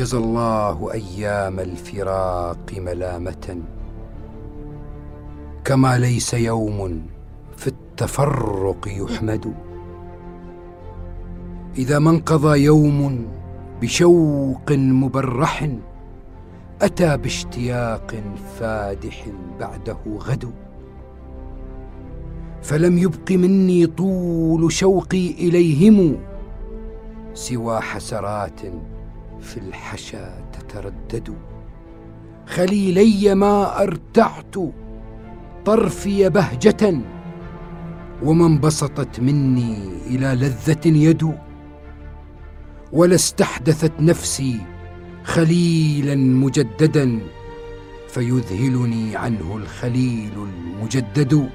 جزى الله أيام الفراق ملامة. كما ليس يوم في التفرق يحمد. إذا ما انقضى يوم بشوق مبرح أتى باشتياق فادح بعده غد. فلم يبق مني طول شوقي إليهم سوى حسرات في الحشا تتردد. خليلي ما أرتعت طرفي بهجة وما انبسطت مني إلى لذة يد. ولا استحدثت نفسي خليلا مجددا فيذهلني عنه الخليل المجدد.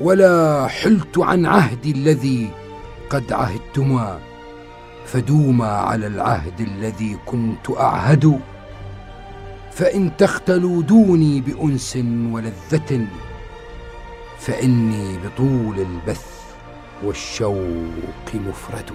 ولا حلت عن عهدي الذي قد عهدتما فدوما على العهد الذي كنت أعهد فإن تختلوا دوني بأنس ولذة فإني بطول البث والشوق مفرد.